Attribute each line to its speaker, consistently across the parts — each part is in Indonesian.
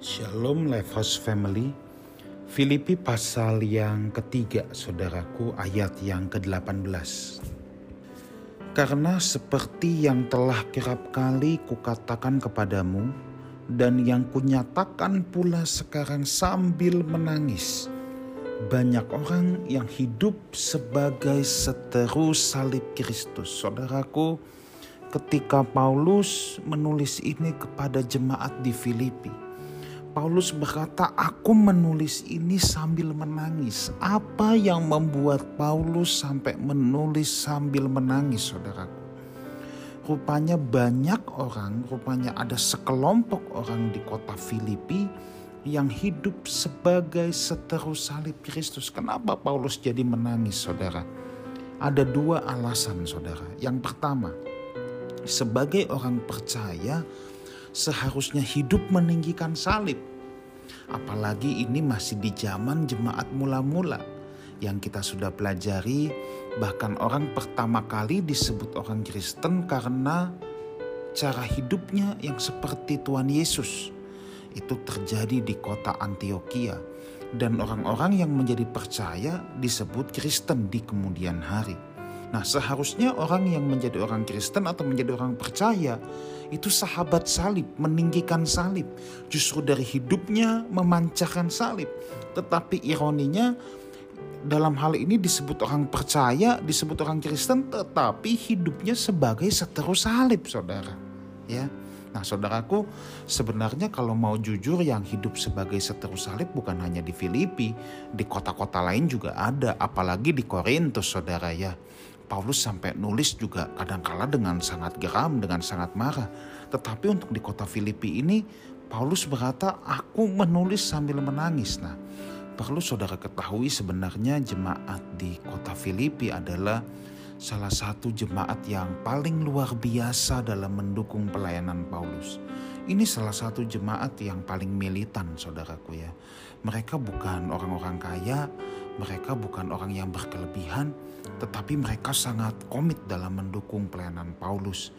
Speaker 1: Shalom Lifehouse Family Filipi pasal yang ketiga saudaraku ayat yang ke-18 Karena seperti yang telah kerap kali kukatakan kepadamu dan yang kunyatakan pula sekarang sambil menangis banyak orang yang hidup sebagai seteru salib Kristus. Saudaraku, ketika Paulus menulis ini kepada jemaat di Filipi, Paulus berkata, "Aku menulis ini sambil menangis." Apa yang membuat Paulus sampai menulis sambil menangis, saudaraku? Rupanya banyak orang, rupanya ada sekelompok orang di kota Filipi yang hidup sebagai seteru salib Kristus. Kenapa Paulus jadi menangis, saudara? Ada dua alasan, saudara. Yang pertama, sebagai orang percaya, seharusnya hidup meninggikan salib. Apalagi ini masih di zaman jemaat mula-mula yang kita sudah pelajari, bahkan orang pertama kali disebut orang Kristen karena cara hidupnya yang seperti Tuhan Yesus itu terjadi di kota Antioquia dan orang-orang yang menjadi percaya disebut Kristen di kemudian hari. Nah, seharusnya orang yang menjadi orang Kristen atau menjadi orang percaya itu sahabat salib, meninggikan salib. Justru dari hidupnya memancarkan salib. Tetapi ironinya dalam hal ini disebut orang percaya, disebut orang Kristen, tetapi hidupnya sebagai seteru salib, saudara. Ya, Nah saudaraku sebenarnya kalau mau jujur yang hidup sebagai seteru salib bukan hanya di Filipi, di kota-kota lain juga ada, apalagi di Korintus saudara ya. Paulus sampai nulis juga kadangkala dengan sangat geram, dengan sangat marah. Tetapi untuk di kota Filipi ini Paulus berkata, aku menulis sambil menangis. Nah perlu saudara ketahui sebenarnya jemaat di kota Filipi adalah salah satu jemaat yang paling luar biasa dalam mendukung pelayanan Paulus. Ini salah satu jemaat yang paling militan, saudaraku ya. Mereka bukan orang-orang kaya, mereka bukan orang yang berkelebihan, tetapi mereka sangat komit dalam mendukung pelayanan Paulus.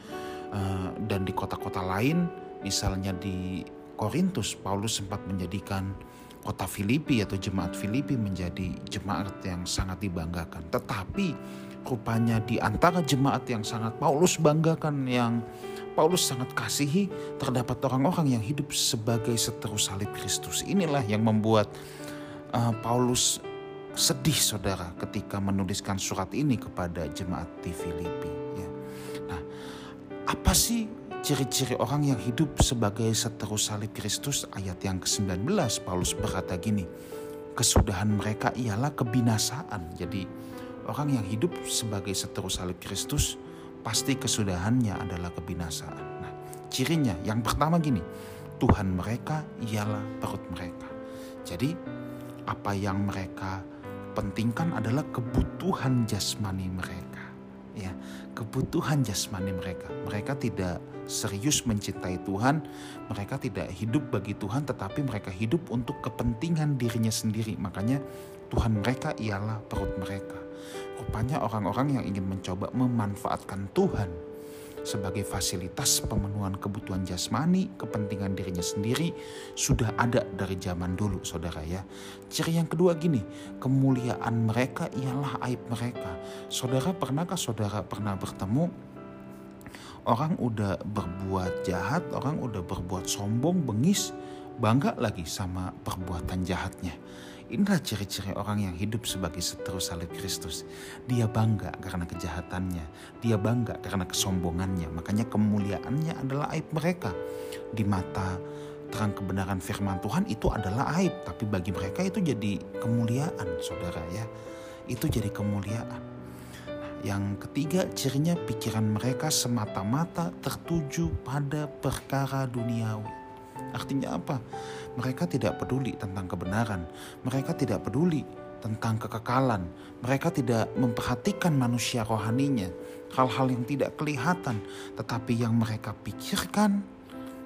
Speaker 1: Eh, dan di kota-kota lain, misalnya di Korintus, Paulus sempat menjadikan kota Filipi atau jemaat Filipi menjadi jemaat yang sangat dibanggakan. Tetapi rupanya di antara jemaat yang sangat Paulus banggakan yang Paulus sangat kasihi terdapat orang-orang yang hidup sebagai seteru salib Kristus. Inilah yang membuat uh, Paulus sedih saudara ketika menuliskan surat ini kepada jemaat di Filipi. Ya. Nah, apa sih ciri-ciri orang yang hidup sebagai seteru salib Kristus ayat yang ke-19 Paulus berkata gini kesudahan mereka ialah kebinasaan jadi orang yang hidup sebagai seteru salib Kristus pasti kesudahannya adalah kebinasaan nah cirinya yang pertama gini Tuhan mereka ialah perut mereka jadi apa yang mereka pentingkan adalah kebutuhan jasmani mereka ya kebutuhan jasmani mereka mereka tidak serius mencintai Tuhan, mereka tidak hidup bagi Tuhan tetapi mereka hidup untuk kepentingan dirinya sendiri. Makanya Tuhan mereka ialah perut mereka. Rupanya orang-orang yang ingin mencoba memanfaatkan Tuhan sebagai fasilitas pemenuhan kebutuhan jasmani, kepentingan dirinya sendiri sudah ada dari zaman dulu saudara ya. Ciri yang kedua gini, kemuliaan mereka ialah aib mereka. Saudara pernahkah saudara pernah bertemu orang udah berbuat jahat, orang udah berbuat sombong, bengis, bangga lagi sama perbuatan jahatnya. Inilah ciri-ciri orang yang hidup sebagai seteru salib Kristus. Dia bangga karena kejahatannya, dia bangga karena kesombongannya. Makanya kemuliaannya adalah aib mereka. Di mata terang kebenaran firman Tuhan itu adalah aib, tapi bagi mereka itu jadi kemuliaan, saudara ya. Itu jadi kemuliaan. Yang ketiga, cirinya pikiran mereka semata-mata tertuju pada perkara duniawi. Artinya apa? Mereka tidak peduli tentang kebenaran, mereka tidak peduli tentang kekekalan, mereka tidak memperhatikan manusia rohaninya, hal-hal yang tidak kelihatan, tetapi yang mereka pikirkan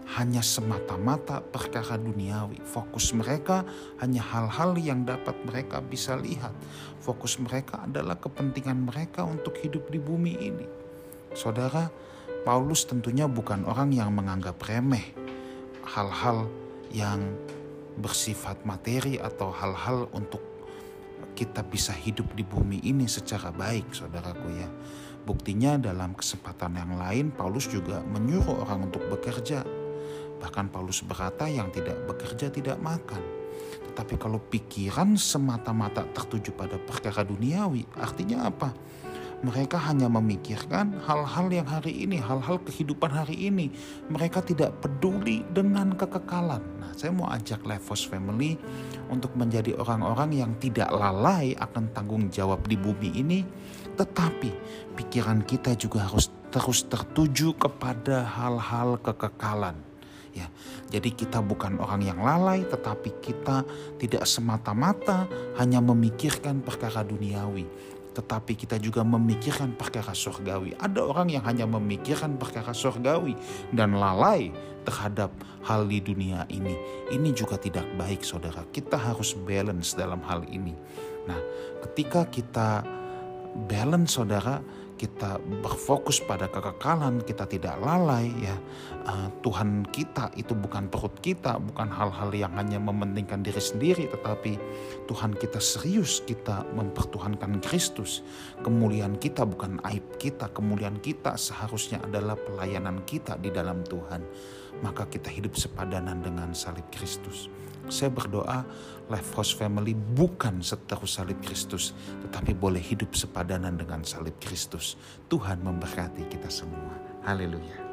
Speaker 1: hanya semata-mata perkara duniawi. Fokus mereka hanya hal-hal yang dapat mereka bisa lihat. Fokus mereka adalah kepentingan mereka untuk hidup di bumi ini. Saudara, Paulus tentunya bukan orang yang menganggap remeh hal-hal yang bersifat materi atau hal-hal untuk kita bisa hidup di bumi ini secara baik, saudaraku ya. Buktinya dalam kesempatan yang lain Paulus juga menyuruh orang untuk bekerja. Bahkan Paulus berkata yang tidak bekerja tidak makan. Tetapi kalau pikiran semata-mata tertuju pada perkara duniawi, artinya apa? Mereka hanya memikirkan hal-hal yang hari ini, hal-hal kehidupan hari ini. Mereka tidak peduli dengan kekekalan. Nah, saya mau ajak Levos Family untuk menjadi orang-orang yang tidak lalai akan tanggung jawab di bumi ini, tetapi pikiran kita juga harus terus tertuju kepada hal-hal kekekalan. Ya, jadi kita bukan orang yang lalai, tetapi kita tidak semata-mata hanya memikirkan perkara duniawi, tetapi kita juga memikirkan perkara surgawi. Ada orang yang hanya memikirkan perkara surgawi dan lalai terhadap hal di dunia ini. Ini juga tidak baik, saudara. Kita harus balance dalam hal ini. Nah, ketika kita balance, saudara, kita berfokus pada kekekalan, kita tidak lalai ya. Uh, Tuhan kita itu bukan perut kita, bukan hal-hal yang hanya mementingkan diri sendiri, tetapi Tuhan kita serius kita mempertuhankan Kristus. Kemuliaan kita bukan aib kita, kemuliaan kita seharusnya adalah pelayanan kita di dalam Tuhan. Maka kita hidup sepadanan dengan salib Kristus. Saya berdoa Life House Family bukan seterus salib Kristus, tetapi boleh hidup sepadanan dengan salib Kristus. Tuhan memberkati kita semua. Haleluya.